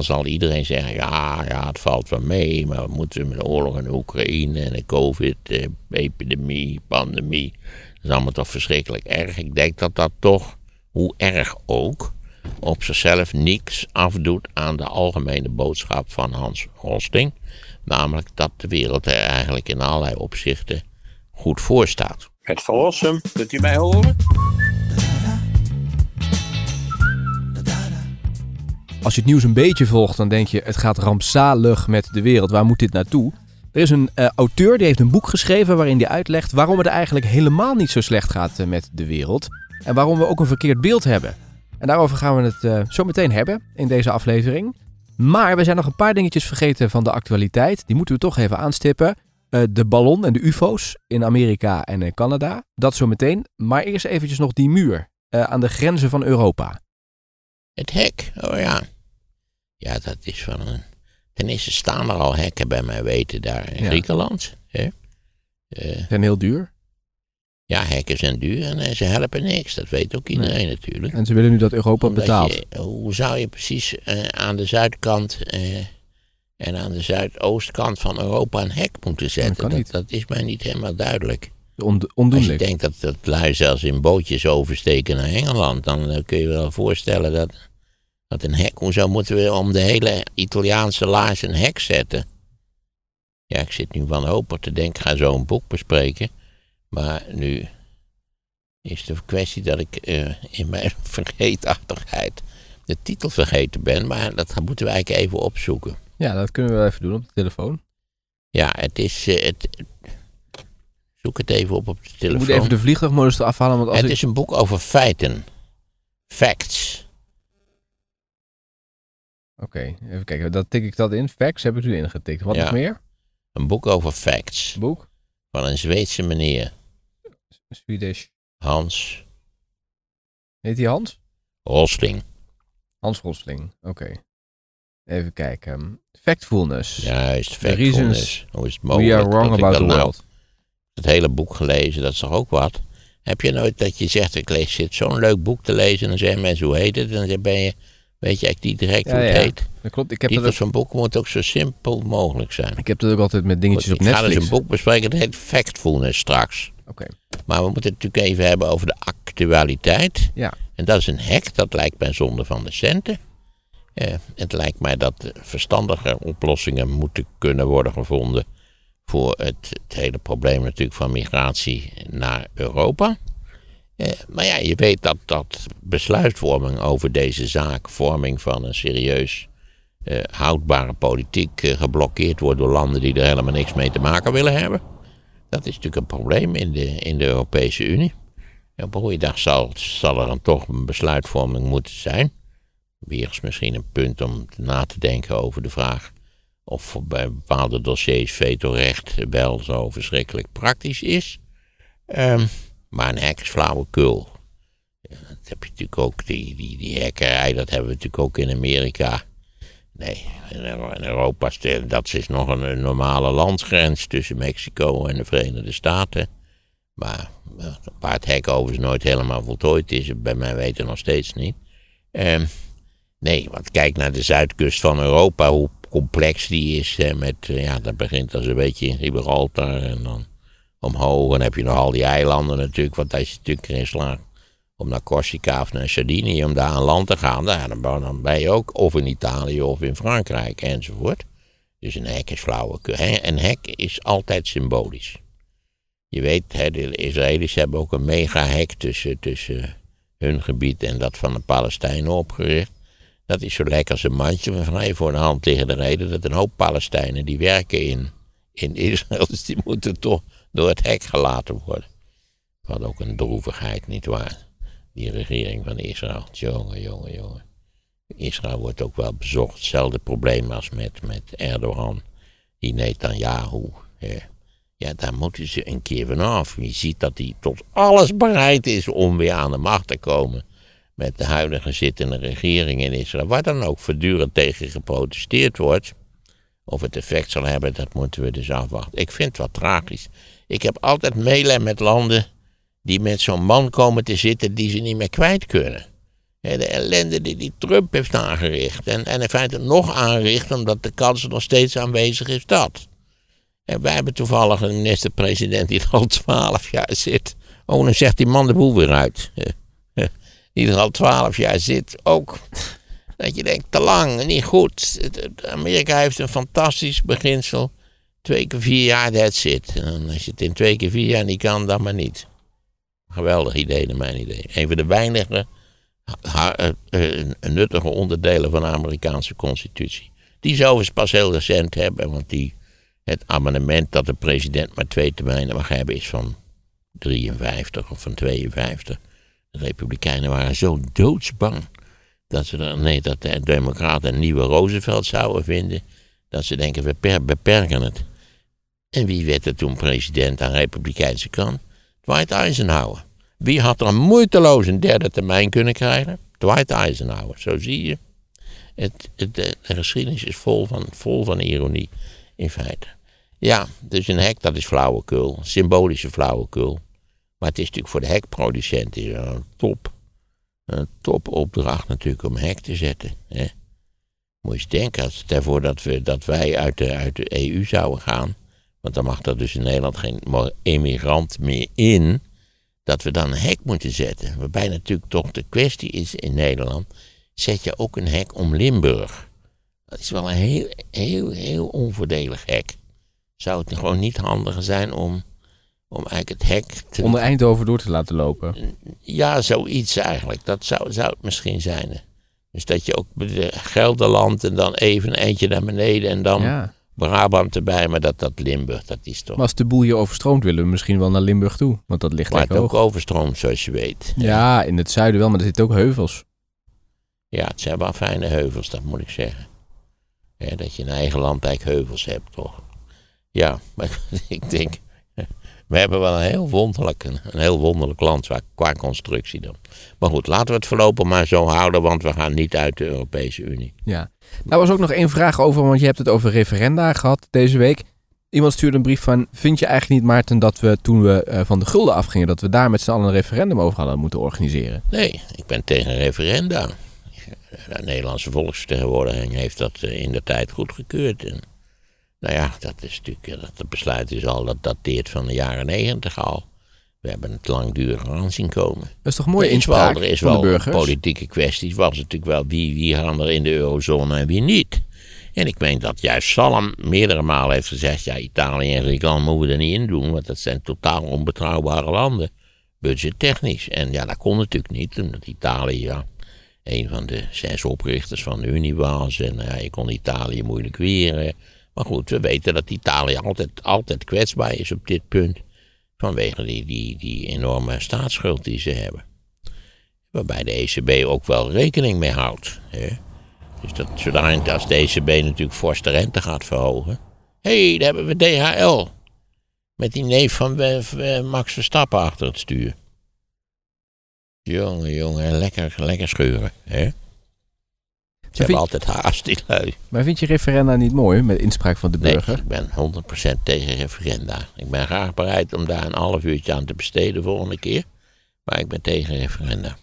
al zal iedereen zeggen, ja, ja, het valt wel mee, maar we moeten met de oorlog in Oekraïne en de COVID-epidemie, pandemie, dat is allemaal toch verschrikkelijk erg. Ik denk dat dat toch, hoe erg ook, op zichzelf niks afdoet aan de algemene boodschap van Hans Rosting. Namelijk dat de wereld er eigenlijk in allerlei opzichten goed voor staat. Het verlossen, kunt u mij horen? Als je het nieuws een beetje volgt, dan denk je: het gaat rampzalig met de wereld. Waar moet dit naartoe? Er is een uh, auteur die heeft een boek geschreven waarin hij uitlegt waarom het eigenlijk helemaal niet zo slecht gaat uh, met de wereld. En waarom we ook een verkeerd beeld hebben. En daarover gaan we het uh, zo meteen hebben in deze aflevering. Maar we zijn nog een paar dingetjes vergeten van de actualiteit. Die moeten we toch even aanstippen. de ballon en de UFO's in Amerika en Canada. Dat zo meteen. Maar eerst eventjes nog die muur aan de grenzen van Europa. Het hek, oh ja. Ja, dat is van een... Ten eerste staan er al hekken bij mij weten daar in Griekenland. Hè? Uh, zijn heel duur? Ja, hekken zijn duur en eh, ze helpen niks. Dat weet ook iedereen natuurlijk. En ze willen nu dat Europa Omdat betaalt. Je, hoe zou je precies uh, aan de zuidkant en aan de zuidoostkant van Europa een hek moeten zetten? Dat, dat, dat is mij niet helemaal duidelijk. On, ondoenlijk. Als je denkt dat, dat lui zelfs in bootjes oversteken naar Engeland, dan kun je wel voorstellen dat dat een hek, hoezo moeten we om de hele Italiaanse laars een hek zetten? Ja, ik zit nu wanhopig te denken, ik ga zo een boek bespreken. Maar nu is de kwestie dat ik uh, in mijn vergeetachtigheid de titel vergeten ben. Maar dat moeten we eigenlijk even opzoeken. Ja, dat kunnen we wel even doen op de telefoon. Ja, het is. Uh, het, zoek het even op op de telefoon. Ik moet even de vliegtuigmodus eraf halen. Want als het ik... is een boek over feiten. Facts. Oké, okay, even kijken. Dat tik ik dat in. Facts heb ik nu ingetikt. Wat ja. nog meer? Een boek over facts. Boek? Van een Zweedse meneer. Swedish. Hans. Heet hij Hans? Rosling. Hans Rosling, oké. Okay. Even kijken. Factfulness. Juist, factfulness. Hoe is het mogelijk? We are wrong about the world. Nou het hele boek gelezen, dat is toch ook wat? Heb je nooit dat je zegt, ik lees zit zo'n leuk boek te lezen en dan zeggen mensen, hoe heet het? En dan ben je Weet je eigenlijk niet direct ja, hoe het ja. heet? Dat klopt. Ik heb Titels van boeken moeten ook zo simpel mogelijk zijn. ik heb dat ook altijd met dingetjes Goed, op ga Netflix. dus een boek bespreken, dat heet Factfulness straks. Oké. Maar we moeten het natuurlijk even hebben over de actualiteit. Ja. En dat is een hek, dat lijkt mij zonde van de centen. Eh, het lijkt mij dat verstandige oplossingen moeten kunnen worden gevonden voor het, het hele probleem natuurlijk van migratie naar Europa. Eh, maar ja, je weet dat, dat besluitvorming over deze zaak, vorming van een serieus eh, houdbare politiek, eh, geblokkeerd wordt door landen die er helemaal niks mee te maken willen hebben. Dat is natuurlijk een probleem in de, in de Europese Unie. En op een goede dag zal, er dan toch een besluitvorming moeten zijn. Weer is misschien een punt om na te denken over de vraag of bij bepaalde dossiers vetorecht wel zo verschrikkelijk praktisch is. Um, maar een hek is flauwekul. Ja, dat heb je natuurlijk ook, die, die, die hekkerij, dat hebben we natuurlijk ook in Amerika. Nee, in Europa, dat is nog een, normale landsgrens tussen Mexico en de Verenigde Staten. Maar waar het hek overigens nooit helemaal voltooid is, bij mij weten nog steeds niet. Um, nee, want kijk naar de zuidkust van Europa, hoe complex die is. Hè, met, ja, dat begint als een beetje in Gibraltar en dan omhoog. En heb je nog al die eilanden natuurlijk. Want als je natuurlijk erin slaagt om naar Corsica of naar Sardinië, om daar aan land te gaan, dan, ben je ook of in Italië of in Frankrijk enzovoort. Dus een hek is flauwekul. Een hek is altijd symbolisch. Je weet, de Israëli's hebben ook een mega hek tussen, tussen hun gebied en dat van de Palestijnen opgericht. Dat is zo lekker als een mandje, maar vrij voor de hand liggende reden dat een hoop Palestijnen die werken in, in Israël, dus die moeten toch door het hek gelaten worden. Wat ook een droevigheid, nietwaar? Die regering van Israël. Jongen, jongen, jongen. Israël wordt ook wel bezocht. Hetzelfde probleem als met, met Erdogan. Die Netanyahu. Ja. ja, daar moeten ze een keer vanaf. Je ziet dat hij tot alles bereid is om weer aan de macht te komen. Met de huidige zittende regering in Israël. Waar dan ook voortdurend tegen geprotesteerd wordt. Of het effect zal hebben, dat moeten we dus afwachten. Ik vind het wat tragisch. Ik heb altijd meelij met landen die met zo'n man komen te zitten die ze niet meer kwijt kunnen. de ellende die die Trump heeft aangericht. En, en in feite nog aanricht, omdat de kans nog steeds aanwezig is dat. En wij hebben toevallig een minister-president die er al twaalf jaar zit. Oh, dan zegt die man de boel weer uit. Die er al twaalf jaar zit, ook. Dat je denkt, te lang, niet goed. Amerika heeft een fantastisch beginsel. Twee keer vier jaar, that's it. En als je het in twee keer vier jaar niet kan, dan maar niet. Geweldig idee, naar mijn idee. Een van de weinige eh, eh, nuttige onderdelen van de Amerikaanse constitutie. Die ze pas heel recent hebben, want die, het amendement dat de president maar twee termijnen mag hebben is van 53 of van 52. De Republikeinen waren zo doodsbang dat ze nee, dat de Democraten een nieuwe Roosevelt zouden vinden, dat ze denken we beperken het. En wie werd er toen president aan de Republikeinse kant? Dwight Eisenhower. Wie had er moeiteloos een derde termijn kunnen krijgen? Dwight Eisenhower. Zo zie je. Het, het, de, geschiedenis is vol van, vol van ironie, in feite. Ja, dus een hek, dat is flauwekul. Symbolische flauwekul. Maar het is natuurlijk voor de hekproducenten een top. Een topopdracht natuurlijk om hek te zetten. Hè. Moet je eens denken, als daarvoor dat, we, dat wij uit de, uit de EU zouden gaan. Want dan mag er dus in Nederland geen emigrant meer in dat we dan een hek moeten zetten. Waarbij natuurlijk toch de kwestie is in Nederland, zet je ook een hek om Limburg. Dat is wel een heel, heel, heel onvoordelig hek. Zou het gewoon niet handiger zijn om, om eigenlijk het hek te... Onder Eindhoven door te laten lopen? Ja, zoiets eigenlijk. Dat zou, zou het misschien zijn. Dus dat je ook Gelderland en dan even een eindje naar beneden en dan... Ja. Brabant erbij, maar dat, dat Limburg, dat is toch... Maar als de boel hier overstroomt, willen we misschien wel naar Limburg toe. Want dat ligt maar het ook overstroomt, zoals je weet. Ja, in het zuiden wel, maar er zitten ook heuvels. Ja, het zijn wel fijne heuvels, dat moet ik zeggen. dat je in eigen land eigenlijk heuvels hebt, toch? Ja, maar ik denk... We hebben wel een heel wonderlijk, een, heel wonderlijk land qua constructie dan. Maar goed, laten we het voorlopig maar zo houden, want we gaan niet uit de Europese Unie. Ja, nou was ook nog één vraag over, want je hebt het over referenda gehad deze week. Iemand stuurde een brief van, vind je eigenlijk niet Maarten dat we toen we eh, van de gulden afgingen, dat we daar met z'n allen een referendum over hadden moeten organiseren? Nee, ik ben tegen referenda. De Nederlandse volksvertegenwoordiging heeft dat eh, in de tijd goedgekeurd. En, nou ja, dat is natuurlijk, dat besluit is al, dat dateert van de jaren negentig al. We hebben het langdurig aan zien komen. Dat is toch mooi inspraak Er is wel, politieke kwesties. Was natuurlijk wel wie, wie gaan er in de eurozone en wie niet. En ik meen dat juist Salm meerdere malen heeft gezegd... ja, Italië en Griekenland moeten we er niet in doen... want dat zijn totaal onbetrouwbare landen. Budgettechnisch. En ja, dat kon natuurlijk niet, omdat Italië... Ja, een van de zes oprichters van de Unie was. En ja, je kon Italië moeilijk weren. Maar goed, we weten dat Italië altijd, altijd kwetsbaar is op dit punt. Vanwege die, die, die enorme staatsschuld die ze hebben. Waarbij de ECB ook wel rekening mee houdt. Hè? Dus dat zodanig als de ECB natuurlijk fors rente gaat verhogen. Hé, hey, daar hebben we DHL. Met die neef van Max Verstappen achter het stuur. Jongen, jongen, lekker, lekker scheuren. Hè? Ze hebben altijd haast, die lui. Maar vind je referenda niet mooi, met inspraak van de burger? Nee, ik ben 100% tegen referenda. Ik ben graag bereid om daar een half uurtje aan te besteden volgende keer. Maar ik ben tegen referenda.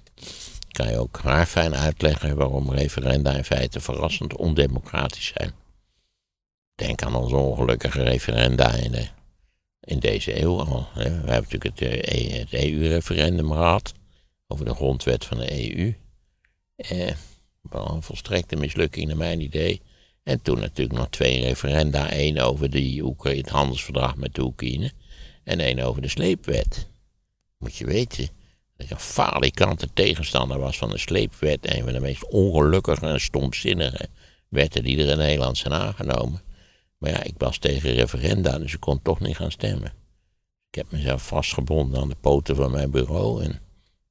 Ik kan je ook graag fijn uitleggen waarom referenda in feite verrassend ondemocratisch zijn. Denk aan onze ongelukkige referenda in, de, in deze eeuw al. We hebben natuurlijk het, het EU-referendum gehad over de grondwet van de EU. Eh, wel een volstrekte mislukking naar mijn idee. En toen natuurlijk nog twee referenda. één over de het handelsverdrag met de Oekraïne. En één over de sleepwet. Moet je weten dat ik een falikante tegenstander was van de sleepwet. Een van de meest ongelukkige en stomzinnige wetten die er in Nederland zijn aangenomen. Maar ja, ik was tegen referenda, dus ik kon toch niet gaan stemmen. Ik heb mezelf vastgebonden aan de poten van mijn bureau en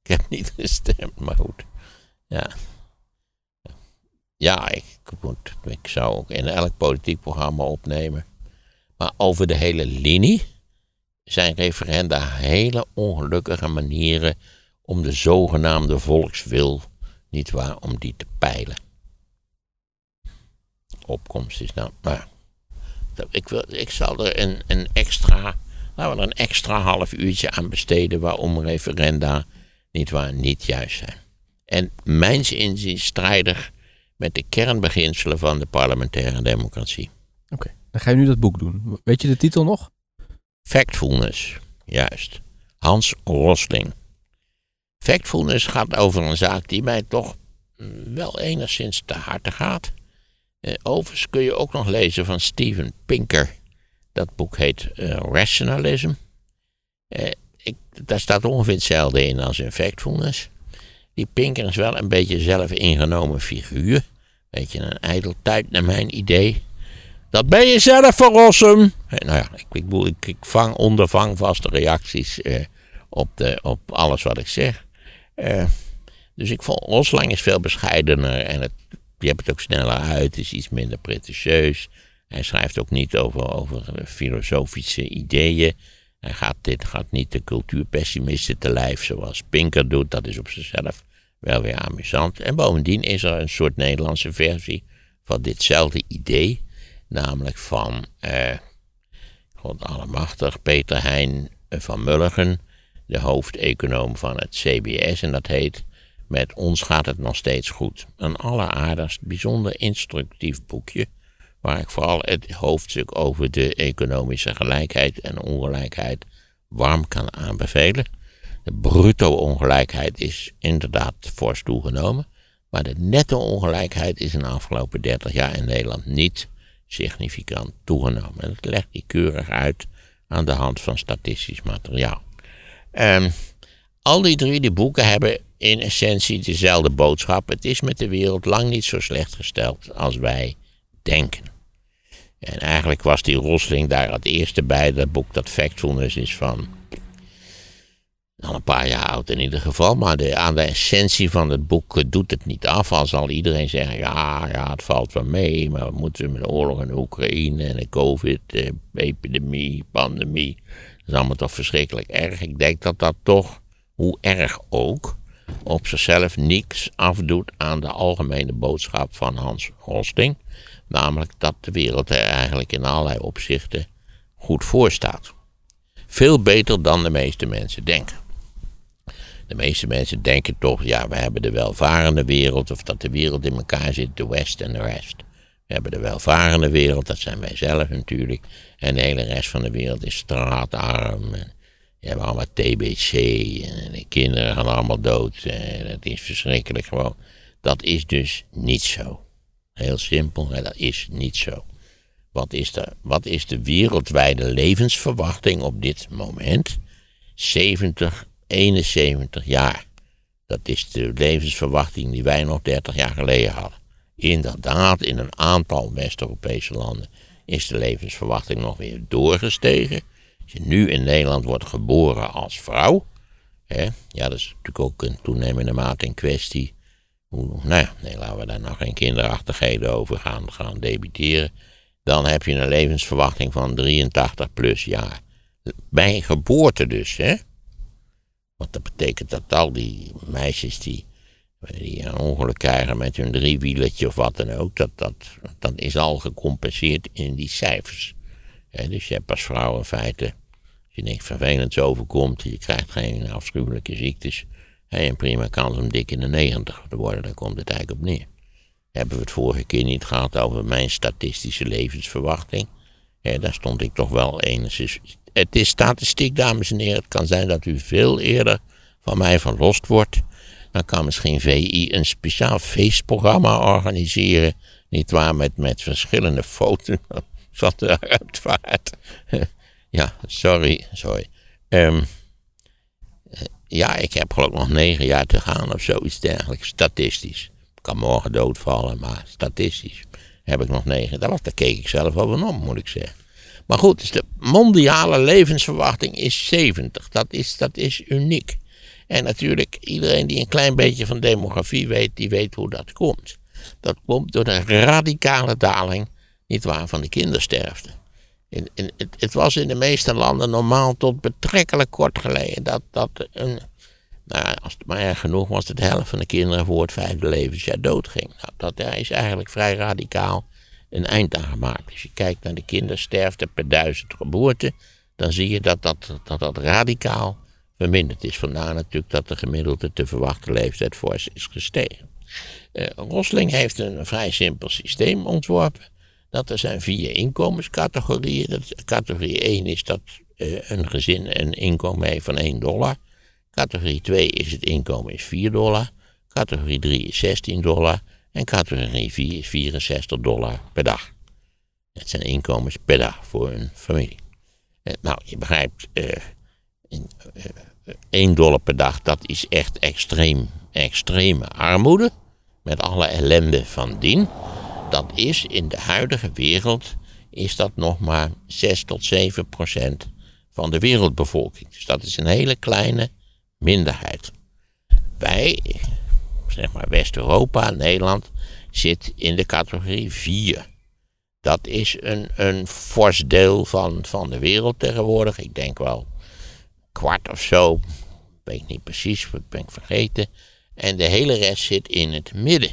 ik heb niet gestemd, maar goed. Ja, ja, ik, ik zou ook in elk politiek programma opnemen. Maar over de hele linie zijn referenda hele ongelukkige manieren om de zogenaamde volkswil, niet waar, om die te peilen. Opkomst is nou, maar ik, wil, ik zal er een, een extra, laten we er een extra half uurtje aan besteden waarom referenda, niet waar, niet juist zijn. En mijns inziens strijdig met de kernbeginselen van de parlementaire democratie. Oké, dan ga je nu dat boek doen. Weet je de titel nog? Factfulness, juist. Hans Rosling. Factfulness gaat over een zaak die mij toch mm, wel enigszins te harte gaat. Uh, overigens kun je ook nog lezen van Steven Pinker. Dat boek heet uh, Rationalism. Uh, ik, daar staat ongeveer hetzelfde in als in Factfulness. Die Pinker is wel een beetje zelf ingenomen figuur. Beetje een ijdeltuit naar mijn idee. Dat ben je zelf voor Rossum. Nou ja, ik, ik, ik, vang, ondervang vaste reacties eh, op, de, op alles wat ik zeg. Eh, dus ik vond Roslang is veel bescheidener en het, je hebt het ook sneller uit, is iets minder pretentieus. Hij schrijft ook niet over, over filosofische ideeën. Hij gaat, dit gaat niet de cultuurpessimisten te lijf zoals Pinker doet. Dat is op zichzelf wel weer amusant. En bovendien is er een soort Nederlandse versie van ditzelfde idee. Namelijk van, eh, God allemachtig, Peter Hein van Mulligen, de hoofdeconoom van het CBS. En dat heet Met ons gaat het nog steeds goed. Een alleraardigst, bijzonder instructief boekje. Waar ik vooral het hoofdstuk over de economische gelijkheid en ongelijkheid warm kan aanbevelen. De bruto ongelijkheid is inderdaad fors toegenomen. Maar de netto ongelijkheid is in de afgelopen 30 jaar in Nederland niet significant toegenomen. En dat legt hij keurig uit aan de hand van statistisch materiaal. Um, al die drie die boeken hebben in essentie dezelfde boodschap. Het is met de wereld lang niet zo slecht gesteld als wij denken. En eigenlijk was die Rosling daar het eerste bij, dat boek dat Factfulness is van al een paar jaar oud in ieder geval, maar de, aan de essentie van het boek eh, doet het niet af. Al zal iedereen zeggen, ja, ja, het valt wel mee, maar we moeten met de oorlog in Oekraïne en de covid-epidemie, pandemie, dat is allemaal toch verschrikkelijk erg. Ik denk dat dat toch, hoe erg ook, op zichzelf niks afdoet aan de algemene boodschap van Hans Rosting. Namelijk dat de wereld er eigenlijk in allerlei opzichten goed voor staat. Veel beter dan de meeste mensen denken. De meeste mensen denken toch, ja, we hebben de welvarende wereld, of dat de wereld in elkaar zit, de West en de rest. We hebben de welvarende wereld, dat zijn wij zelf natuurlijk. En de hele rest van de wereld is straatarm. En hebt allemaal TBC. En de kinderen gaan allemaal dood. En dat is verschrikkelijk gewoon. Dat is dus niet zo. Heel simpel, maar dat is niet zo. Wat is, de, wat is de wereldwijde levensverwachting op dit moment? 70 71 jaar. Dat is de levensverwachting die wij nog 30 jaar geleden hadden. Inderdaad, in een aantal West-Europese landen is de levensverwachting nog weer doorgestegen. Als je nu in Nederland wordt geboren als vrouw, hè, ja, dat is natuurlijk ook een toenemende mate in kwestie. Hoe, nou ja, nee, laten we daar nog geen kinderachtigheden over gaan, gaan debiteren. Dan heb je een levensverwachting van 83 plus jaar. Bij geboorte dus, hè. Want dat betekent dat al die meisjes die, die een ongeluk krijgen met hun driewieletje of wat dan ook, dat, dat, dat is al gecompenseerd in die cijfers. dus je hebt als vrouw in feite, als je niks vervelends overkomt, je krijgt geen afschuwelijke ziektes, heb je een prima kans om dik in de negentig te worden. Daar komt het eigenlijk op neer. Hebben we het vorige keer niet gehad over mijn statistische levensverwachting? daar stond ik toch wel enigszins het is statistiek, dames en heren. Het kan zijn dat u veel eerder van mij verlost wordt. Dan kan misschien VI een speciaal feestprogramma organiseren. Niet waar, met, met verschillende foto's van de uitvaart. ja, sorry, sorry. Um, ja, ik heb geloof ik nog negen jaar te gaan of zoiets dergelijks. Statistisch. Ik kan morgen doodvallen, maar statistisch heb ik nog negen. Daar, daar keek ik zelf over om, moet ik zeggen. Maar goed, dus de mondiale levensverwachting is 70. Dat is, dat is uniek. En natuurlijk, iedereen die een klein beetje van demografie weet, die weet hoe dat komt. Dat komt door de radicale daling, nietwaar, van de kindersterfte. In, in, het, het, was in de meeste landen normaal tot betrekkelijk kort geleden dat, dat een, nou, als het maar erg genoeg was, dat de helft van de kinderen voor het vijfde levensjaar doodging. Nou, dat is eigenlijk vrij radicaal een eind aan gemaakt. Als je kijkt naar de kindersterfte per duizend geboorten, dan zie je dat dat, dat, dat radicaal verminderd is. Vandaar natuurlijk dat de gemiddelde te verwachte leeftijd fors is gestegen. Uh, Rosling heeft een vrij simpel systeem ontworpen. Dat er zijn vier inkomenscategorieën. Categorie 1 is dat uh, een gezin een inkomen heeft van 1 dollar. Categorie 2 is het inkomen is 4 dollar. Categorie 3 is 16 dollar. En categorie 4 is 64 dollar per dag. Dat zijn inkomens per dag voor een familie. Uh, nou, je begrijpt, uh, in, 1 dollar per dag, dat is echt extreem, extreme armoede. Met alle ellende van dien. Dat is in de huidige wereld, is dat nog maar 6 tot 7 procent van de wereldbevolking. Dus dat is een hele kleine minderheid. Wij, zeg maar West-Europa, Nederland, zit in de categorie 4. Dat is een, een fors deel van, van de wereld tegenwoordig. Ik denk wel kwart of zo. Weet niet precies, ben ik vergeten. En de hele rest zit in het midden.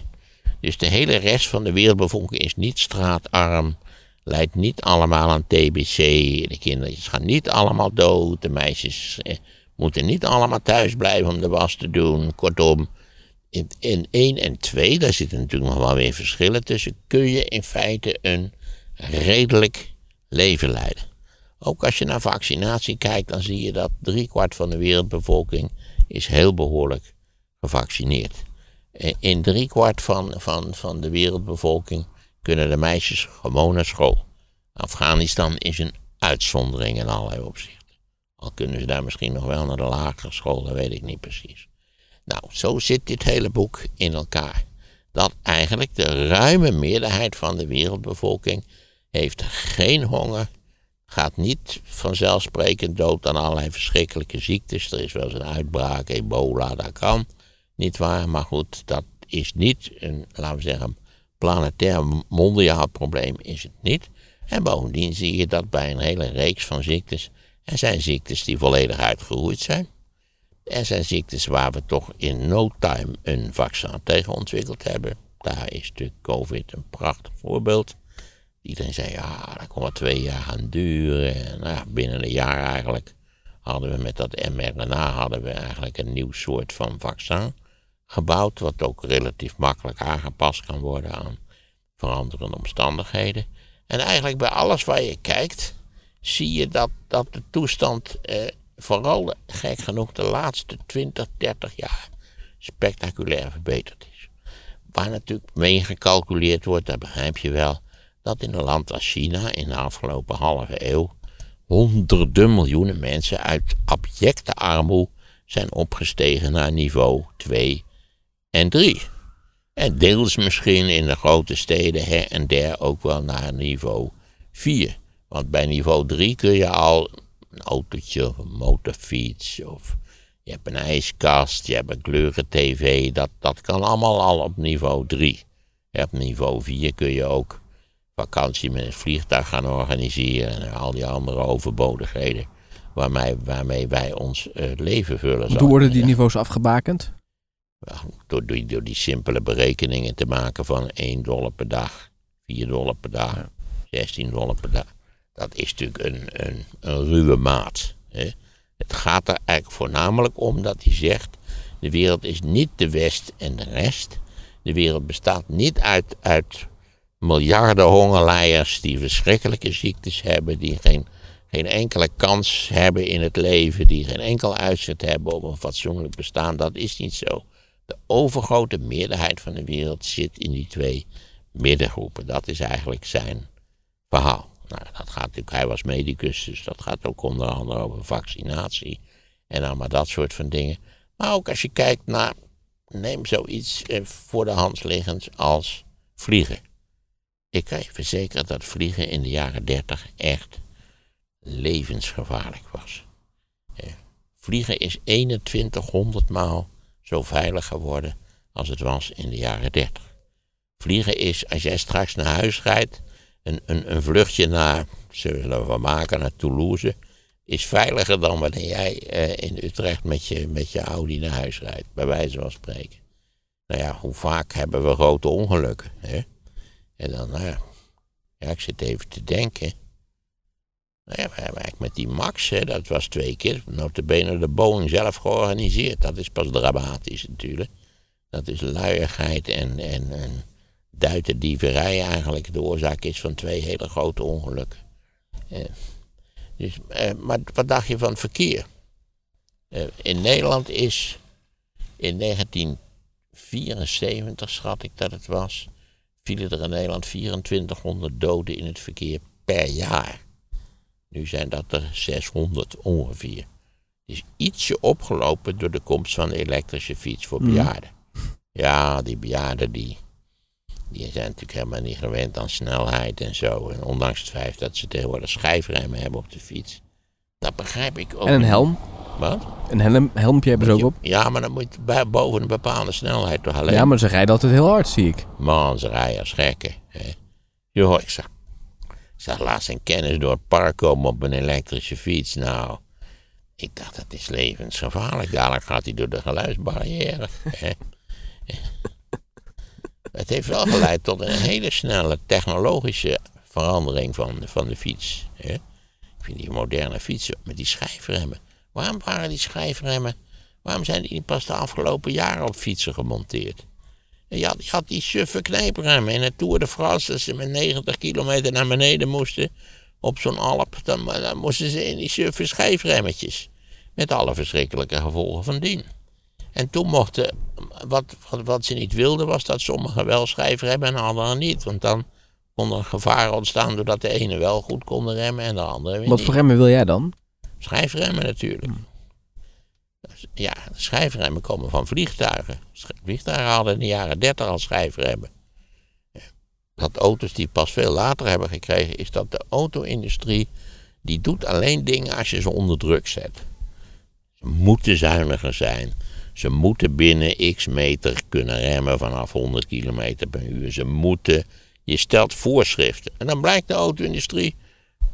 Dus de hele rest van de wereldbevolking is niet straatarm. Leidt niet allemaal aan TBC. De kindertjes gaan niet allemaal dood. De meisjes eh, moeten niet allemaal thuis blijven om de was te doen. Kortom, in, in 1 en 2, daar zitten natuurlijk nog wel weer verschillen tussen. Kun je in feite een redelijk leven leiden. Ook als je naar vaccinatie kijkt, dan zie je dat driekwart van de wereldbevolking is heel behoorlijk gevaccineerd. In driekwart van, van, van de wereldbevolking kunnen de meisjes gewoon naar school. Afghanistan is een uitzondering in allerlei opzichten. Al kunnen ze daar misschien nog wel naar de lagere school, dat weet ik niet precies. Nou, zo zit dit hele boek in elkaar. Dat eigenlijk de ruime meerderheid van de wereldbevolking heeft geen honger, gaat niet vanzelfsprekend dood aan allerlei verschrikkelijke ziektes. Er is wel eens een uitbraak, ebola, dat kan. Niet waar, maar goed, dat is niet een, laten we zeggen, planetair mondiaal probleem is het niet. En bovendien zie je dat bij een hele reeks van ziektes, er zijn ziektes die volledig uitgeroeid zijn. Er zijn ziektes waar we toch in no time een vaccin tegen ontwikkeld hebben. Daar is natuurlijk COVID een prachtig voorbeeld. Iedereen zei, ja, dat kon wel twee jaar gaan duren. En nou, binnen een jaar eigenlijk hadden we met dat mRNA hadden we eigenlijk een nieuw soort van vaccin gebouwd. Wat ook relatief makkelijk aangepast kan worden aan veranderende omstandigheden. En eigenlijk bij alles waar je kijkt, zie je dat, dat de toestand eh, vooral gek genoeg de laatste 20, 30 jaar spectaculair verbeterd is. Waar natuurlijk mee gecalculeerd wordt, dat begrijp je wel, dat in een land als China in de afgelopen halve eeuw honderden miljoenen mensen uit abjecte armoede zijn opgestegen naar niveau 2 en 3. En deels misschien in de grote steden her en der ook wel naar niveau 4. Want bij niveau 3 kun je al een autootje of een motorfiets of je hebt een ijskast, je hebt een kleuren tv, dat, dat kan allemaal al op niveau 3. op niveau 4 kun je ook vakantie met een vliegtuig gaan organiseren en al die andere overbodigheden waarmee, waarmee wij ons uh, leven vullen. Hoe worden die niveaus afgebakend? door, door, door, die simpele berekeningen te maken van 1 dollar per dag, 4 dollar per dag, 16 dollar per dag. Dat is natuurlijk een, een, een ruwe maat. Hè. Het gaat er eigenlijk voornamelijk om dat hij zegt: de wereld is niet de West en de rest. De wereld bestaat niet uit, uit miljarden hongerleiers die verschrikkelijke ziektes hebben, die geen, geen enkele kans hebben in het leven, die geen enkel uitzet hebben op een fatsoenlijk bestaan. Dat is niet zo. De overgrote meerderheid van de wereld zit in die twee middengroepen. Dat is eigenlijk zijn verhaal. Nou, dat gaat hij was medicus, dus dat gaat ook onder andere over vaccinatie en allemaal dat soort van dingen. Maar ook als je kijkt naar, neem zoiets eh, voor de hand liggend als vliegen. Ik kan je verzekeren dat vliegen in de jaren 30 echt levensgevaarlijk was. Vliegen is 2100 maal zo veilig geworden als het was in de jaren 30. Vliegen is, als jij straks naar huis rijdt, een, een, een vluchtje naar, zullen we maken, naar Toulouse, is veiliger dan wanneer jij eh, in Utrecht met je, met je Audi naar huis rijdt, bij wijze van spreken. Nou ja, hoe vaak hebben we grote ongelukken? Hè? En dan, nou ja, ik zit even te denken. Nou ja, we hebben eigenlijk met die Max, hè, dat was twee keer, notabene de Boeing zelf georganiseerd. Dat is pas dramatisch natuurlijk. Dat is luiigheid en, en, en duiterdieverij eigenlijk de oorzaak is van twee hele grote ongelukken. Eh, dus, eh, maar wat dacht je van het verkeer? Eh, in Nederland is in 1974, schat ik dat het was, vielen er in Nederland 2400 doden in het verkeer per jaar. Nu zijn dat er 600 ongeveer. Het is ietsje opgelopen door de komst van de elektrische fiets voor bejaarden. Ja, die bejaarden die, die zijn natuurlijk helemaal niet gewend aan snelheid en zo. En ondanks het feit dat ze tegenwoordig schijfremmen hebben op de fiets. Dat begrijp ik ook. En een helm? Wat? Een helm, helmpje hebben ze ook op. Ja, maar dan moet je bij- boven een bepaalde snelheid toch alleen. Ja, maar ze rijden altijd heel hard, zie ik. Man, ze rijden als gekken. Joh, ik zag, ik zag laatst een kennis door het park komen op een elektrische fiets. Nou, ik dacht, dat is levensgevaarlijk. Dadelijk gaat hij door de geluidsbarrière. Het heeft wel geleid tot een hele snelle technologische verandering van, van de fiets. Hè. Ik vind die moderne fietsen met die schijfremmen. Waarom waren die schijfremmen? Waarom zijn die pas de afgelopen jaren op fietsen gemonteerd? Je had, je had die suffe knijpremmen in het Tour de France, als ze met 90 kilometer naar beneden moesten op zo'n Alp, dan, dan moesten ze in die suffe schijfremmetjes. Met alle verschrikkelijke gevolgen van dien. En toen mochten, wat, wat, wat ze niet wilden, was dat sommigen wel schijfremmen en anderen niet. Want dan kon er gevaar ontstaan doordat de ene wel goed kon remmen en de andere weer Wat niet. voor remmen wil jij dan? Schijfremmen natuurlijk. Ja, schijfremmen komen van vliegtuigen. Vliegtuigen hadden in de jaren 30 al schijfremmen. Dat auto's die pas veel later hebben gekregen, is dat de auto-industrie, die doet alleen dingen als je ze onder druk zet. Ze moeten zuiniger zijn. Ze moeten binnen x meter kunnen remmen vanaf 100 km per uur. Ze moeten, je stelt voorschriften. En dan blijkt de auto-industrie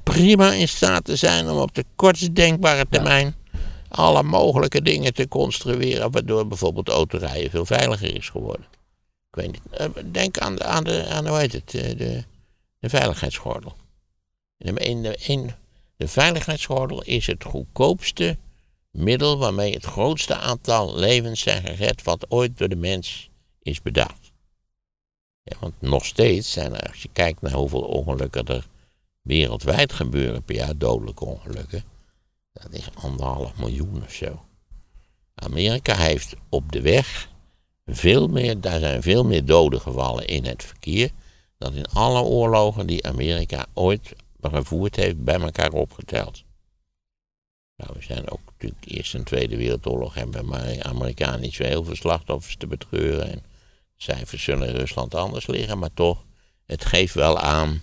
prima in staat te zijn om op de kortst denkbare termijn alle mogelijke dingen te construeren, waardoor bijvoorbeeld autorijden veel veiliger is geworden. Ik weet niet, eh, denk aan de, aan de, aan, hoe heet het, eh, de, de veiligheidsgordel. In de, de, in de veiligheidsgordel is het goedkoopste middel waarmee het grootste aantal levens zijn gered wat ooit door de mens is bedacht. Ja, want nog steeds zijn er, als je kijkt naar hoeveel ongelukken er wereldwijd gebeuren per jaar, dodelijke ongelukken, dat is anderhalf miljoen of zo. Amerika heeft op de weg veel meer, daar zijn veel meer doden gevallen in het verkeer dan in alle oorlogen die Amerika ooit gevoerd heeft bij elkaar opgeteld. Nou, we zijn ook natuurlijk Eerste en Tweede Wereldoorlog hebben maar Amerikanen niet zo heel veel slachtoffers te betreuren. En cijfers zullen in Rusland anders liggen, maar toch, het geeft wel aan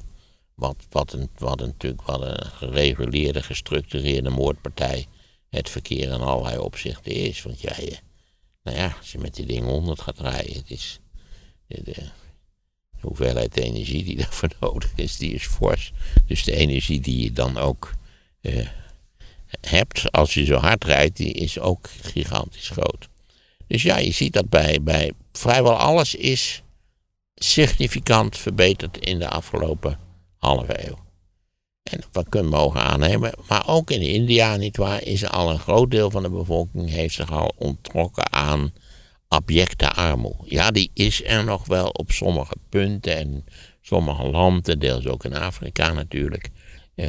wat, wat, een, wat natuurlijk wat een gereguleerde, gestructureerde moordpartij het verkeer in allerlei opzichten is. Want ja, je, nou ja, als je met die dingen 100 gaat rijden, het is de, de hoeveelheid energie die daarvoor nodig is, die is fors. Dus de energie die je dan ook eh, hebt als je zo hard rijdt, die is ook gigantisch groot. Dus ja, je ziet dat bij, bij vrijwel alles is significant verbeterd in de afgelopen halve eeuw. En we kunnen mogen aannemen, maar ook in India, nietwaar, is al een groot deel van de bevolking heeft zich al onttrokken aan abjecte armoede. Ja, die is er nog wel op sommige punten en sommige landen, deels ook in Afrika natuurlijk.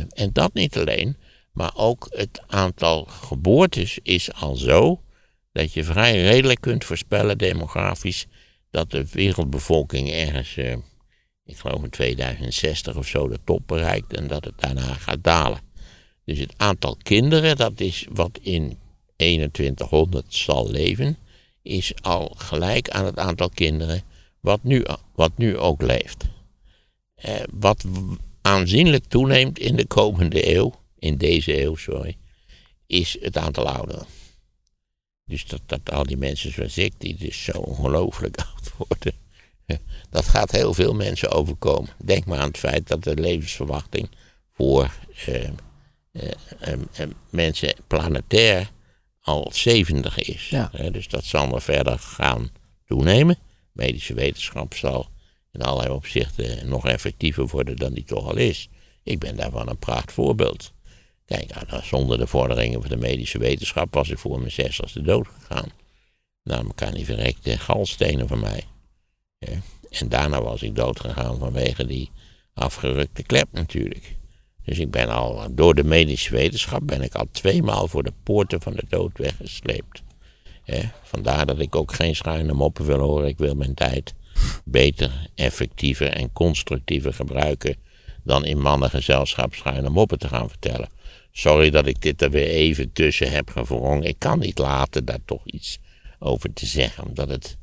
En dat niet alleen, maar ook het aantal geboortes is al zo dat je vrij redelijk kunt voorspellen, demografisch, dat de wereldbevolking ergens, eh, ik geloof in 2060 of zo, de top bereikt en dat het daarna gaat dalen. Dus het aantal kinderen, dat is wat in 2100 zal leven, is al gelijk aan het aantal kinderen wat nu, wat nu ook leeft. Eh, wat aanzienlijk toeneemt in de komende eeuw, in deze eeuw, sorry, is het aantal ouderen. Dus dat, dat al die mensen zoals ik, die dus zo ongelooflijk oud worden, dat gaat heel veel mensen overkomen. Denk maar aan het feit dat de levensverwachting voor eh, eh, eh, eh, mensen planetair al 70 is. Ja. Dus dat zal nog verder gaan toenemen. Medische wetenschap zal in allerlei opzichten nog effectiever worden dan die toch al is. Ik ben daarvan een prachtvoorbeeld. Kijk, nou, zonder de vorderingen van de medische wetenschap was ik voor mijn zestigste dood gegaan. Nou, kan niet verrekte galstenen van mij. En daarna was ik dood gegaan vanwege die afgerukte klep natuurlijk. Dus ik ben al, door de medische wetenschap ben ik al tweemaal voor de poorten van de dood weggesleept. Vandaar dat ik ook geen schuine moppen wil horen. Ik wil mijn tijd beter, effectiever en constructiever gebruiken dan in mannengezelschap schuine moppen te gaan vertellen. Sorry dat ik dit er weer even tussen heb gevrongen. Ik kan niet laten daar toch iets over te zeggen, omdat het.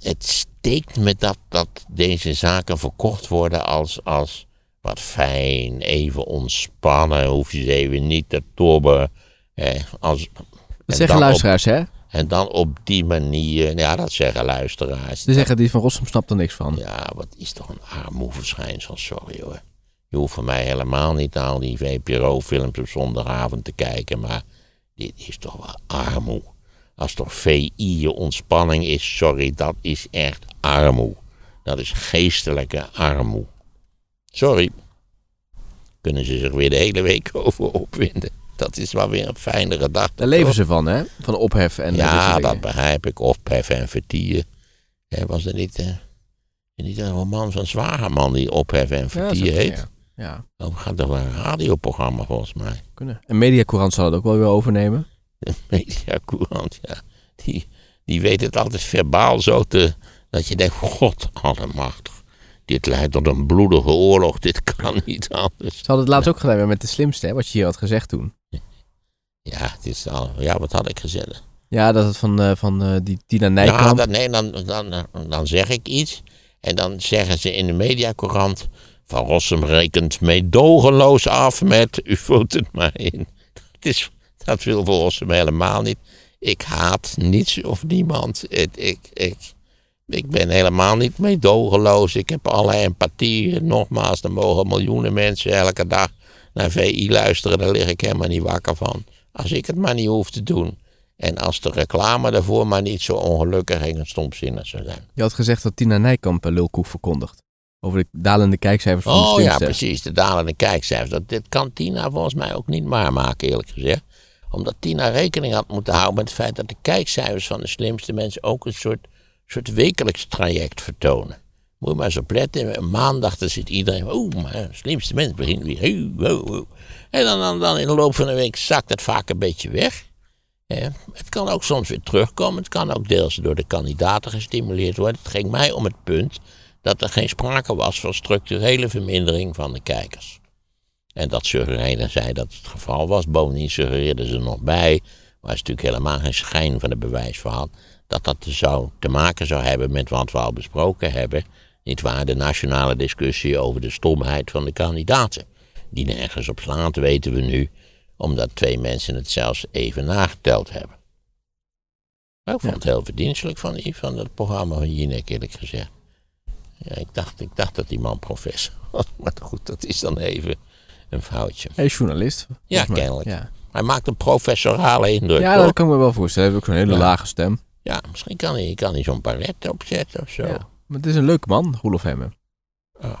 Het steekt me dat, dat deze zaken verkocht worden als, als wat fijn, even ontspannen, hoef je ze even niet te tobben. Eh, als, dat zeggen luisteraars, hè? En dan op die manier, ja, dat zeggen luisteraars. Ze zeggen die van Rossum snapt er niks van. Ja, wat is toch een armoeverschijnsel, sorry hoor. Je hoeft voor mij helemaal niet al die VPRO-films op zondagavond te kijken, maar dit is toch wel armoe. Als toch VI je ontspanning is, sorry, dat is echt armoe. Dat is geestelijke armoe. Sorry. Kunnen ze zich weer de hele week over opwinden. Dat is wel weer een fijnere dag. Daar leven ze van, hè? Van ophef en Ja, dat begrijp ik. Ophef en vertier. Was er niet, uh, niet een roman van Zwageman die ophef en vertier ja, heet? Ja. Ja. Oh, gaat er wel een radioprogramma volgens mij. Kunnen. En Mediacourant zal het ook wel weer overnemen. De Mediacourant, ja. Die, die weet het altijd verbaal zo te... Dat je denkt, god allemachtig. Dit leidt tot een bloedige oorlog. Dit kan niet anders. Ze hadden het laatst ook gedaan met de slimste, hè, wat je hier had gezegd toen. Ja, het is al, ja wat had ik gezegd? Ja, dat het van, uh, van uh, die Tina Nijkamp... Ja, dat, nee, dan, dan, dan zeg ik iets. En dan zeggen ze in de mediacorant... Van Rossum rekent meedogenloos af met... U voelt het maar in. Dat, is, dat wil voor Rossum helemaal niet. Ik haat niets of niemand. ik, ik, ik ben helemaal niet meedogenloos. Ik heb alle empathie. Nogmaals, er mogen miljoenen mensen elke dag naar VI luisteren. Daar lig ik helemaal niet wakker van. Als ik het maar niet hoef te doen. En als de reclame daarvoor maar niet zo ongelukkig en stomzinnig zou zijn. Je had gezegd dat Tina Nijkamp Lulkoek verkondigt. Over de dalende kijkcijfers van oh, de ja, precies. De dalende kijkcijfers. Dat, dit kan Tina volgens mij ook niet maken, eerlijk gezegd. Omdat Tina rekening had moeten houden met het feit dat de kijkcijfers van de slimste mensen ook een soort soort wekelijks traject vertonen. Moet je maar eens opletten. Maandag dan zit iedereen. Oeh, maar de slimste mens begint weer. En dan, dan, dan in de loop van de week zakt het vaak een beetje weg. het kan ook soms weer terugkomen. Het kan ook deels door de kandidaten gestimuleerd worden. Het ging mij om het punt dat er geen sprake was van structurele vermindering van de kijkers. En dat suggereerden zij dat het geval was. Bovendien suggereerden ze nog bij, waar ze natuurlijk helemaal geen schijn van de bewijs voor had, dat dat zou te maken zou hebben met wat we al besproken hebben. Niet waar, de nationale discussie over de stomheid van de kandidaten. Die nergens op slaat, weten we nu, omdat twee mensen het zelfs even nageteld hebben. ik vond het heel verdienstelijk van, van het programma van Jinek, eerlijk gezegd. Ja, ik, dacht, ik dacht dat die man professor was, maar goed, dat is dan even een foutje. Hij is journalist. Ja, kennelijk. Ja. Hij maakt een professorale indruk. Ja, dat kan ik me wel voorstellen. Hij heeft ook zo'n hele lage stem. Ja, misschien kan hij, kan hij zo'n paret opzetten of zo. Ja, maar het is een leuke man, Roelof Hemmen. Oh.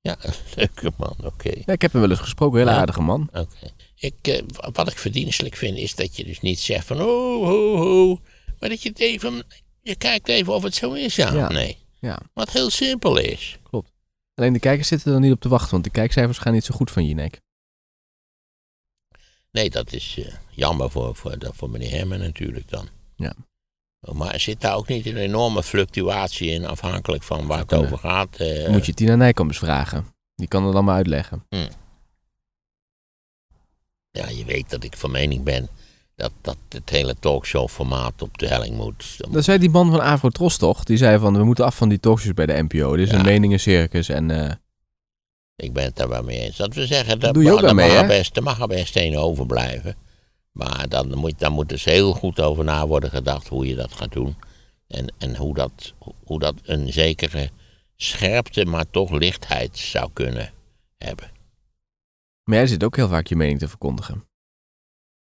Ja, een leuke man, oké. Ja, ik heb hem wel eens gesproken, een hele aardige man. Oké. Ik, eh, wat ik verdienstelijk vind, is dat je dus niet zegt van oh, ho, ho. Maar dat je het even, je kijkt even of het zo is, ja, ja. nee. Ja. Wat heel simpel is. Klopt. Alleen de kijkers zitten er niet op te wachten, want de kijkcijfers gaan niet zo goed van Jinek. Nee, dat is uh, jammer voor, voor, voor meneer Hemmen natuurlijk dan. Ja. Maar zit daar ook niet een enorme fluctuatie in, afhankelijk van waar het over gaat? Uh, moet je Tina Nijkamp vragen. Die kan het dan maar uitleggen. Hmm. Ja, je weet dat ik van mening ben dat, dat het hele talkshow-formaat op de helling moet. Dat zei die man van Avro Tros toch? Die zei van, we moeten af van die talkshows bij de NPO. Dit is een meningencircus en... Uh... Ik ben het daar wel mee eens. Dat we zeggen, dat, Doe je ook dat, mee, mag, er best, er mag er best één overblijven. Maar dan moet, dan moet dus heel goed over na worden gedacht hoe je dat gaat doen. En, en hoe, dat, hoe dat een zekere scherpte, maar toch lichtheid zou kunnen hebben. Maar jij zit ook heel vaak je mening te verkondigen.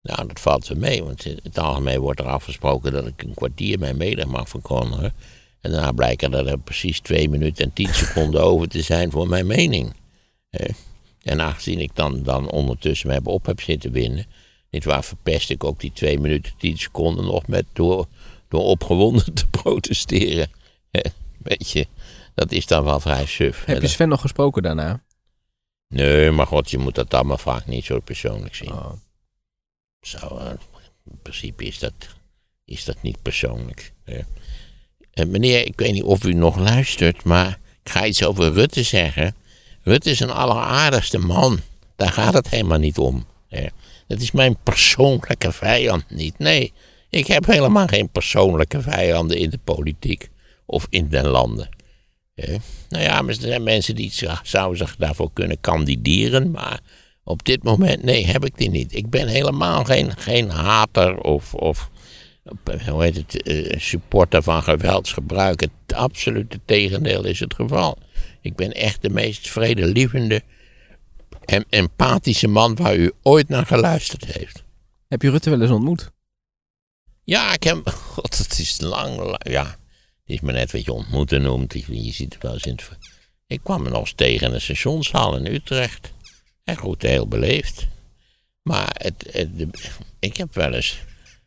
Nou, dat valt wel mee, want in het algemeen wordt er afgesproken dat ik een kwartier mijn mening mag verkondigen. En daarna blijkt er, er precies twee minuten en tien seconden over te zijn voor mijn mening. En aangezien ik dan, dan ondertussen me op heb zitten winnen. Dit waar verpest ik ook die 2 minuten 10 seconden nog met door, door opgewonden te protesteren. Weet je, dat is dan wel vrij suf. Heb je Sven nog gesproken daarna? Nee, maar god, je moet dat allemaal vaak niet zo persoonlijk zien. Oh. Zo, eh, in principe is dat, is dat niet persoonlijk. Eh, meneer, ik weet niet of u nog luistert, maar ik ga iets over Rutte zeggen. Rutte is een alleraardigste man. Daar gaat het helemaal niet om. Dat is mijn persoonlijke vijand niet. Nee, ik heb helemaal geen persoonlijke vijanden in de politiek of in den landen. Nou ja, er zijn mensen die zouden zich daarvoor kunnen kandideren, maar op dit moment, nee, heb ik die niet. Ik ben helemaal geen, geen hater of, of hoe heet het, eh, supporter van geweldsgebruik. Het absolute tegendeel is het geval. Ik ben echt de meest vredelievende en empathische man waar u ooit naar geluisterd heeft. Heb je Rutte wel eens ontmoet? Ja, ik heb. God, het is lang. Ja, het is maar net wat je ontmoeten noemt. Je ziet het wel eens in het. Ik kwam hem nog eens tegen in de stationshal in Utrecht. En goed, heel beleefd. Maar het, ik heb wel eens.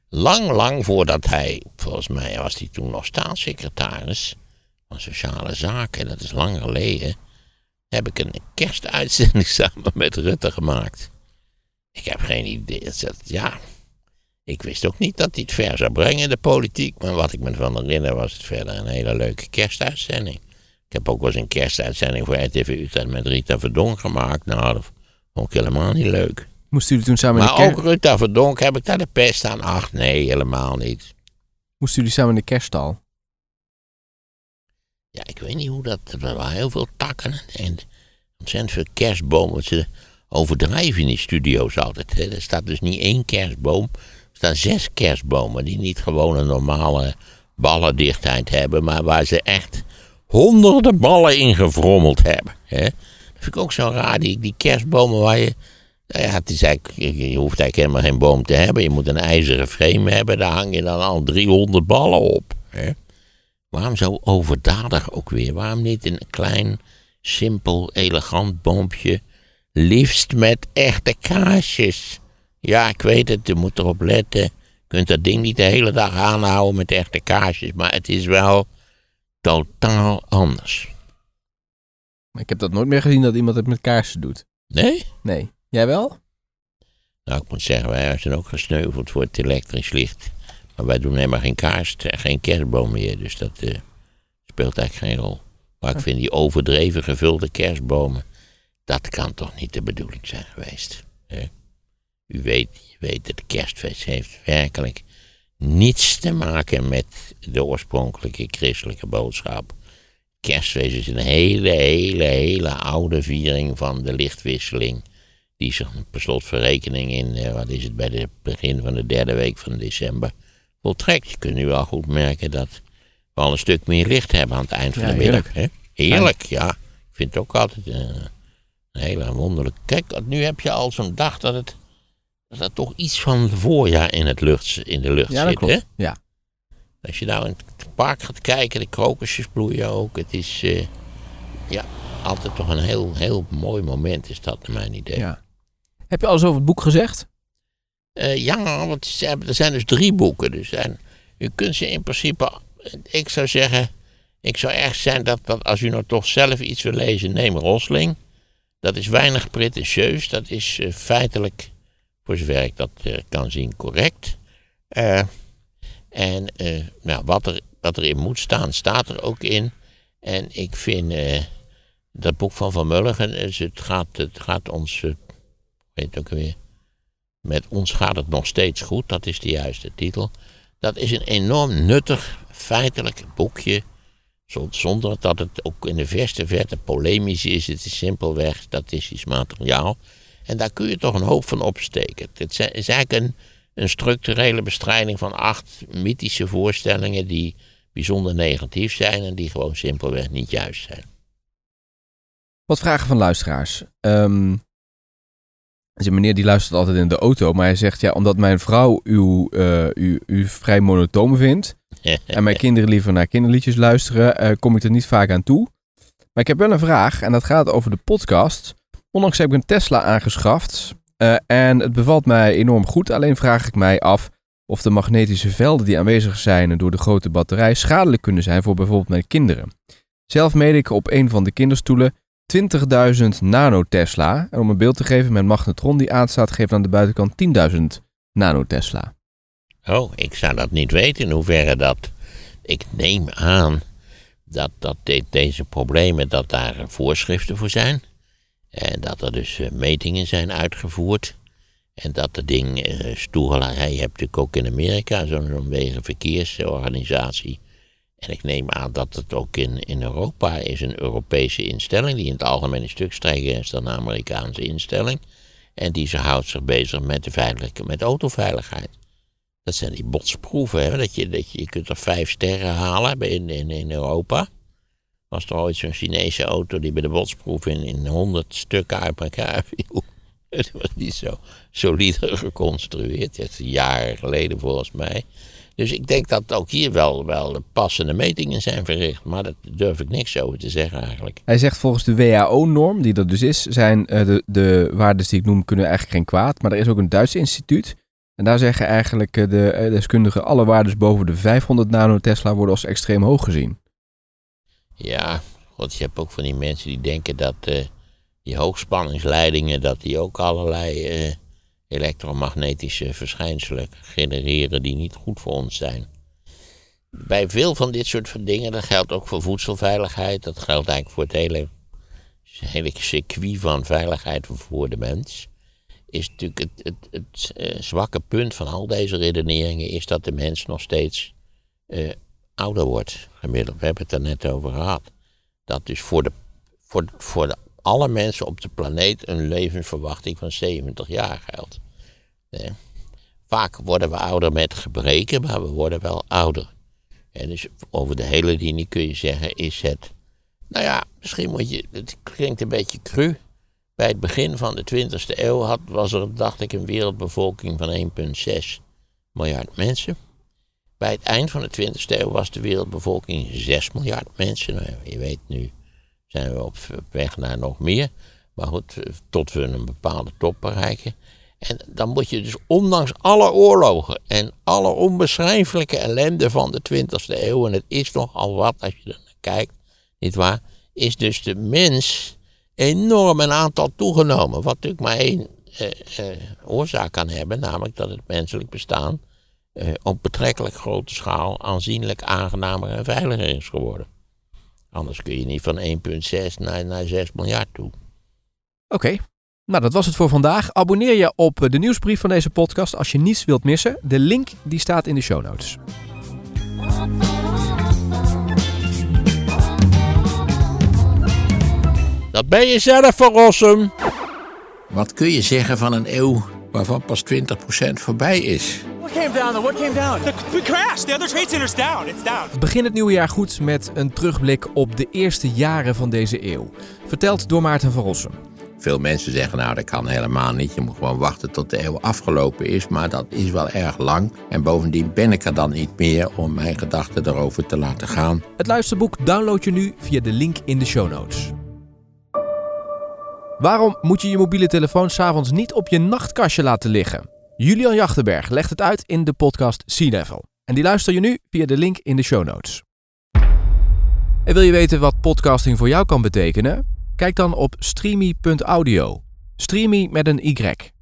Lang, lang voordat hij. Volgens mij was hij toen nog staatssecretaris. van Sociale Zaken. Dat is lang geleden. Heb ik een kerstuitzending samen met Rutte gemaakt. Ik heb geen idee. Ja, ik wist ook niet dat hij het ver zou brengen, de politiek. Maar wat ik me van herinner was het verder een hele leuke kerstuitzending. Ik heb ook wel eens een kerstuitzending voor RTV Utrecht met Rita Verdonk gemaakt. Nou, vond ik helemaal niet leuk. Moesten jullie toen samen in de Maar kerk... ook Rita Verdonk heb ik daar de pest aan. Ach nee, helemaal niet. Moesten jullie samen in de kerststal? Ja, ik weet niet hoe dat... Er waren heel veel takken en ontzettend veel kerstbomen. Ze overdrijven in die studio's altijd. Hè. Er staat dus niet één kerstboom. Er staan zes kerstbomen die niet gewoon een normale ballendichtheid hebben. Maar waar ze echt honderden ballen in gevrommeld hebben. Hè. Vind ik ook zo raar. Die, die kerstbomen waar je... Nou ja, het is eigenlijk, je je hoeft eigenlijk helemaal geen boom te hebben. Je moet een ijzeren frame hebben. Daar hang je dan al 300 ballen op. Hè. Waarom zo overdadig ook weer? Waarom niet een klein, simpel, elegant boompje? Liefst met echte kaarsjes. Ja, ik weet het, je moet erop letten. Je kunt dat ding niet de hele dag aanhouden met echte kaarsjes. Maar het is wel totaal anders. Ik heb dat nooit meer gezien dat iemand het met kaarsen doet. Nee? Nee. Jij wel? Nou, ik moet zeggen, wij zijn ook gesneuveld voor het elektrisch licht. Maar wij doen helemaal geen kaars, geen kerstboom meer. Dus dat eh, speelt eigenlijk geen rol. Maar ik vind die overdreven gevulde kerstbomen, dat kan toch niet de bedoeling zijn geweest. Hè? U weet, je weet dat de kerstfeest heeft werkelijk niets te maken met de oorspronkelijke christelijke boodschap. Kerstfeest is een hele, hele, hele oude viering van de lichtwisseling. Die zich per slotverrekening in, eh, wat is het, bij het begin van de derde week van december voltrekt. Je kunt nu wel goed merken dat we al een stuk meer licht hebben aan het eind van Ja, de middag. heerlijk. Hè? Heerlijk, ja. Ik vind het ook altijd eh, een hele wonderlijk. Kijk, nu heb je al zo'n dag dat het dat er toch iets van voorjaar in, het lucht, in de lucht Ja, zit. Hè? Ja. Als je nou in het park gaat kijken, de krokusjes bloeien ook. Het is eh, ja, altijd toch een heel, heel mooi moment, is dat naar mijn idee. ja. Heb je alles over het boek gezegd? Eh, ja, want er zijn dus drie boeken. Dus en u kunt ze in principe, ik zou zeggen, ik zou erg zijn dat, dat als u nou toch zelf iets wil lezen, neem Rosling. Dat is weinig pretentieus, dat is eh, feitelijk, voor zover ik dat kan zien, correct. En eh, nou, wat, er, wat erin moet staan, staat er ook in. En ik vind eh, dat boek van Van Mulligen, het, gaat, het gaat ons, eh, weet ook weer, met ons gaat het nog steeds goed, dat is de juiste titel. Dat is een enorm nuttig, feitelijk boekje. zo- Zonder dat het ook in de verste verte polemisch is. Het is simpelweg statistisch materiaal. En daar kun je toch een hoop van opsteken. Het is eigenlijk een, een structurele bestrijding van acht mythische voorstellingen die bijzonder negatief zijn en die gewoon simpelweg niet juist zijn. Wat vragen van luisteraars. Ehm dus een meneer die luistert altijd in de auto, maar hij zegt ja, omdat mijn vrouw uw, eh, u, u vrij monotoom vindt en mijn kinderen liever naar kinderliedjes luisteren, eh, kom ik er niet vaak aan toe. Maar ik heb wel een vraag en dat gaat over de podcast. Onlangs heb ik een Tesla aangeschaft uh, en het bevalt mij enorm goed. Alleen vraag ik mij af of de magnetische velden die aanwezig zijn door de grote batterij schadelijk kunnen zijn voor bijvoorbeeld mijn kinderen. Zelf meet ik op een van de kinderstoelen 20.000 nanotesla. En om een beeld te geven, mijn magnetron die aanstaat geeft aan de buitenkant 10.000 nanotesla. Oh, ik zou dat niet weten in hoeverre dat. Ik neem aan dat, dat deze problemen, dat daar voorschriften voor zijn. En dat er dus eh, metingen zijn uitgevoerd. En dat de ding uh, stoerelarij, je hebt natuurlijk ook in Amerika zo'n zo wegenverkeersorganisatie. En ik neem aan dat het ook in, in Europa is een Europese instelling, die in het algemeen een stuk strenger is dan een Amerikaanse instelling. En die ze houdt zich bezig met, de veilige, met autoveiligheid. Dat zijn die botsproeven, hè? Dat, je, dat je, je kunt er vijf sterren halen in, in, in Europa. Was er ooit zo'n Chinese auto die bij de botsproef in, in 100 stukken uit elkaar viel. Het was niet zo solide geconstrueerd. Het is jaren geleden volgens mij. Dus ik denk dat ook hier wel, wel passende metingen zijn verricht. Maar daar durf ik niks over te zeggen eigenlijk. Hij zegt volgens de WHO-norm, die er dus is, zijn uh, de, de waarden die ik noem kunnen eigenlijk geen kwaad. Maar er is ook een Duits instituut. En daar zeggen eigenlijk eh, de uh, deskundigen alle waarden boven de 500 nanotesla worden als extreem hoog gezien. Ja, god, je hebt ook van die mensen die denken dat die hoogspanningsleidingen, dat die ook allerlei elektromagnetische verschijnselen genereren die niet goed voor ons zijn. Bij veel van dit soort dingen, dat geldt ook voor voedselveiligheid, dat geldt eigenlijk voor het hele, hele circuit van veiligheid voor de mens, is natuurlijk het, het, het uh, zwakke punt van al deze redeneringen, is dat de mens nog steeds ouder wordt gemiddeld. We hebben het er net over gehad. Dat dus voor, de, voor, voor alle mensen op de planeet een levensverwachting van 70 jaar geldt. Vaak worden we ouder met gebreken, maar we worden wel ouder. En dus over de hele linie kun je zeggen, is het. Nou ja, misschien moet je. Het klinkt een beetje cru. Bij het begin van de 20e eeuw had, was er, dacht ik, een wereldbevolking van 1,6 miljard mensen. Bij het eind van de 20e eeuw was de wereldbevolking 6 miljard mensen. Nou, je weet nu zijn we op weg naar nog meer. Maar goed, tot we een bepaalde top bereiken. En dan moet je dus, ondanks alle oorlogen en alle onbeschrijfelijke ellende van de 20e eeuw, en het is nogal wat als je er naar kijkt, nietwaar, is dus de mens enorm een aantal toegenomen. Wat natuurlijk maar één eh, eh, oorzaak kan hebben, namelijk dat het menselijk bestaan eh, op betrekkelijk grote schaal aanzienlijk aangenamer en veiliger is geworden. Anders kun je niet van 1,6 naar, naar 6 miljard toe. Oké, nou, dat was het voor vandaag. Abonneer je op de nieuwsbrief van deze podcast als je niets wilt missen. De link die staat in de show notes. Dat ben je zelf verrossen. Wat kun je zeggen van een eeuw waarvan pas 20% voorbij is? What came down? What came down? The, crash. The other trade center's down. It's down. Begin het nieuwe jaar goed met een terugblik op de eerste jaren van deze eeuw. Verteld door Maarten van Rossum. Veel mensen zeggen, nou dat kan helemaal niet. Je moet gewoon wachten tot de eeuw afgelopen is. Maar dat is wel erg lang. En bovendien ben ik er dan niet meer om mijn gedachten erover te laten gaan. Het luisterboek download je nu via de link in de show notes. Waarom moet je je mobiele telefoon s'avonds niet op je nachtkastje laten liggen? Julian Jachtenberg legt het uit in de podcast Sea Level. En die luister je nu via de link in de show notes. En wil je weten wat podcasting voor jou kan betekenen? Kijk dan op streamy.audio. Streamy met een Y.